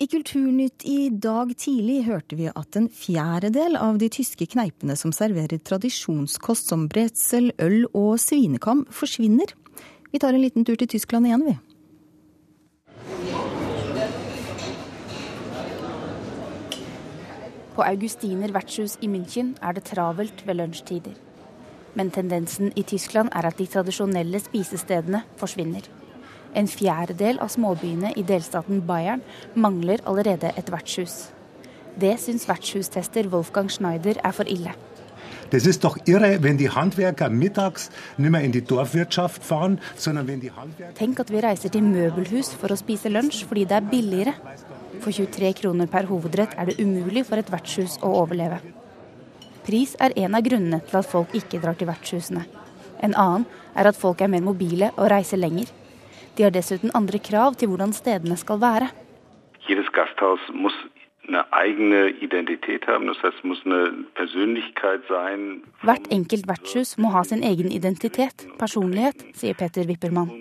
I Kulturnytt i dag tidlig hørte vi at en fjerdedel av de tyske kneipene som serverer tradisjonskost som bredsel, øl og svinekam, forsvinner. Vi tar en liten tur til Tyskland igjen, vi. På Augustiner vertshus i München er det travelt ved lunsjtider. Men tendensen i Tyskland er at de tradisjonelle spisestedene forsvinner. En fjerdedel av småbyene i delstaten Bayern mangler allerede et vertshus. Det syns vertshustester Wolfgang Schneider er for ille. Das ist doch irre, wenn die Handwerker mittags nicht mehr in die Dorfwirtschaft fahren, sondern wenn die Handwerker Tenk at vi reiser til møbelhus for å spise lunsj fordi det er billigere. For 23 kroner per hovedrett er det umulig for et vertshus å overleve. Pris er en av grunnene til at folk ikke drar til vertshusene. En annen er at folk er mer mobile og reiser lenger. De har dessuten andre krav til hvordan stedene skal være. Jedes Gasthaus muss. Hvert enkelt vertshus må ha sin egen identitet, personlighet, sier Peter Wippermann.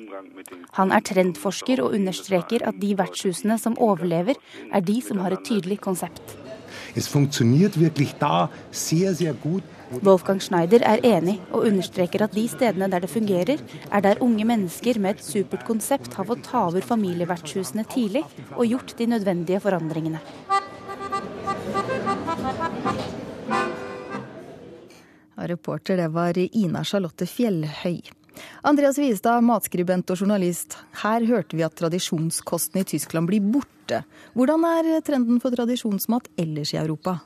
Han er trendforsker og understreker at de vertshusene som overlever, er de som har et tydelig konsept. Es funktioniert wirklich da sehr, sehr gut. Wolfgang Schneider er enig og understreker at de stedene der det fungerer, er der unge mennesker med et supert konsept har fått ta over familievertshusene tidlig og gjort de nødvendige forandringene. Reporter det var Ina Charlotte Fjellhøy. Andreas Wiestad, matskribent og journalist. Her hørte vi at tradisjonskosten i Tyskland blir borte. Hvordan er trenden for tradisjonsmat ellers i Europa?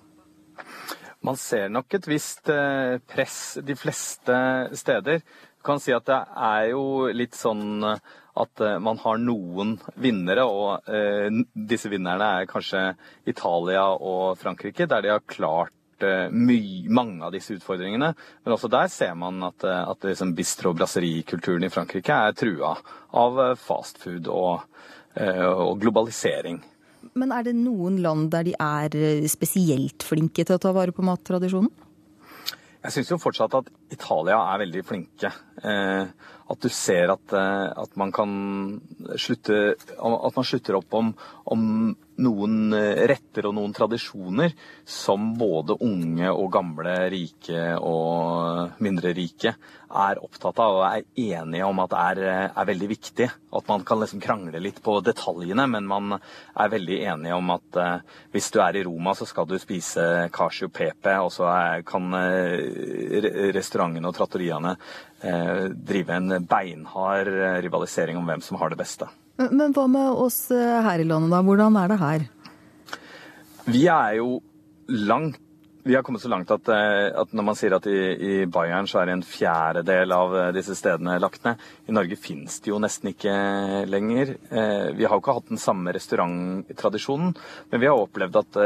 Man ser nok et visst eh, press de fleste steder. Du kan si at det er jo litt sånn at eh, man har noen vinnere, og eh, disse vinnerne er kanskje Italia og Frankrike, der de har klart eh, mange av disse utfordringene. Men også der ser man at, eh, at liksom bistro- og brasserikulturen i Frankrike er trua av eh, fastfood og, eh, og globalisering. Men er det noen land der de er eh, spesielt flinke til å ta vare på mattradisjonen? Jeg syns jo fortsatt at Italia er veldig flinke. Eh, at du ser at, eh, at man kan slutte At man slutter opp om, om noen eh, retter og noen tradisjoner som både unge og gamle, rike og mindre rike er opptatt av og er enige om at er, eh, er veldig viktig. At man kan liksom krangle litt på detaljene, men man er veldig enige om at eh, hvis du er i Roma, så skal du spise casio pepe, og så er, kan eh, restaurantene og trattoriene eh, drive en beinhard rivalisering om hvem som har det beste. Men men hva med oss her i landet, da? Hvordan er det her? Vi er jo langt vi har kommet så langt at, eh, at når man sier at i, i Bayern så er en fjerdedel av eh, disse stedene lagt ned. I Norge finnes det jo nesten ikke lenger. Eh, Vi har jo ikke hatt den samme restauranttradisjonen, men vi har opplevd at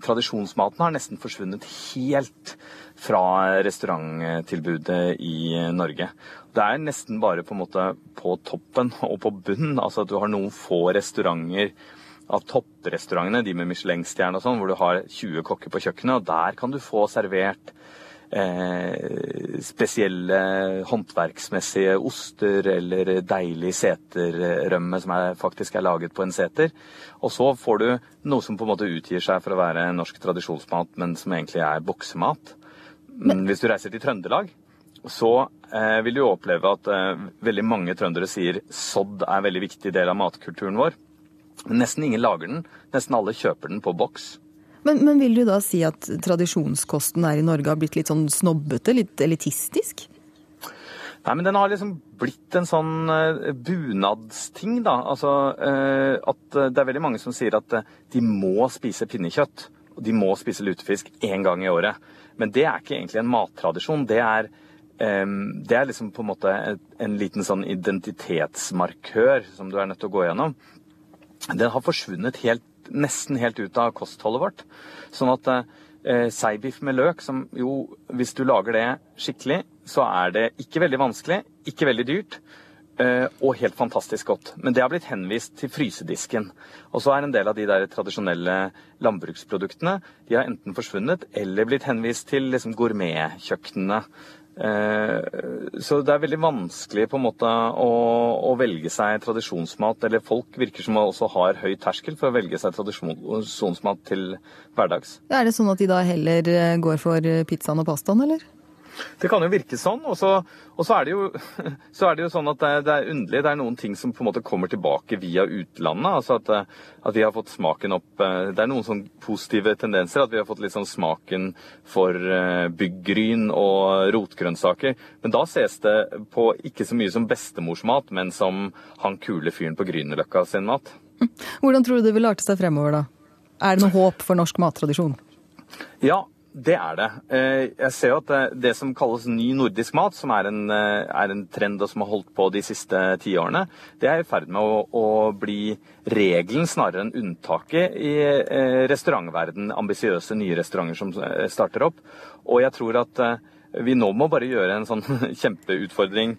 tradisjonsmaten har nesten forsvunnet helt fra restauranttilbudet i Norge. Det er nesten bare på en måte på toppen og på bunnen. Altså at du har noen få restauranter av topprestaurantene, de med Michelin-stjerne og sånn, hvor du har 20 kokker på kjøkkenet, og der kan du få servert eh, spesielle håndverksmessige oster eller deilig seterrømme som er, faktisk er laget på en seter. Og så får du noe som på en måte utgir seg for å være norsk tradisjonsmat, men som egentlig er boksemat. Men hvis du reiser til Trøndelag, så eh, vil du oppleve at eh, veldig mange trøndere sier sodd er en veldig viktig del av matkulturen vår. Nesten ingen lager den. Nesten alle kjøper den på boks. Men, men vil du da si at tradisjonskosten her i Norge har blitt litt sånn snobbete, litt elitistisk? Nei, men den har liksom blitt en sånn eh, bunadsting, da. Altså eh, at eh, det er veldig mange som sier at de må spise pinnekjøtt. Og de må spise lutefisk én gang i året. Men det er ikke egentlig en mattradisjon. Det er, det er liksom på en måte en liten sånn identitetsmarkør som du er nødt til å gå gjennom. Den har forsvunnet helt, nesten helt ut av kostholdet vårt. Sånn at eh, seibiff med løk, som jo, hvis du lager det skikkelig, så er det ikke veldig vanskelig, ikke veldig dyrt. eh, Og helt fantastisk godt. Men det har blitt henvist til frysedisken. Og så er en del av de der tradisjonelle landbruksproduktene de har enten forsvunnet eller blitt henvist til liksom gourmetkjøkkenene. Eh, så det er veldig vanskelig på en måte å, å, velge seg tradisjonsmat. Eller folk virker som også har høy terskel for å velge seg tradisjonsmat til hverdags. Er det sånn at de da heller eh, går for pizzaen og pastaen, eller? Det kan jo virke sånn. Og så, og så, er, det jo, så er det jo sånn at det, det, er underlig. Det er noen ting som på en måte kommer tilbake via utlandet. altså at, at, vi har fått smaken opp Det er noen sånn positive tendenser. At vi har fått litt sånn smaken for eh, byggryn og rotgrønnsaker. Men da ses det på ikke så mye som bestemorsmat, men som han kule fyren på Grünerløkka sin mat. Hvordan tror du det vil arte seg fremover, da? Er det noe håp for norsk mattradisjon? Ja, det er det. Eh, jeg ser jo at det som kalles ny nordisk mat, som er en, eh, er en trend og som har holdt på de siste tiårene, det er i ferd med å, å, bli regelen snarere enn unntaket i eh, restaurantverden. Ambisiøse nye restauranter som starter opp. Og jeg tror at vi nå må bare gjøre en sånn kjempeutfordring,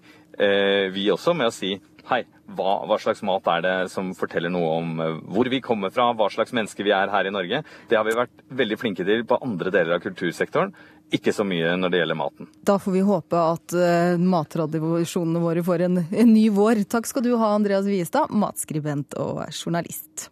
vi også, med å si hei, hva, hva, slags mat er det som forteller noe om eh, hvor vi kommer fra, hva slags mennesker vi er her i Norge. Det har vi vært veldig flinke til på andre deler av kultursektoren. Ikke så mye når det gjelder maten. Da får vi håpe at uh, mattradisjonene våre får en, en ny vår. Takk skal du ha, Andreas Wiestad, matskribent og journalist.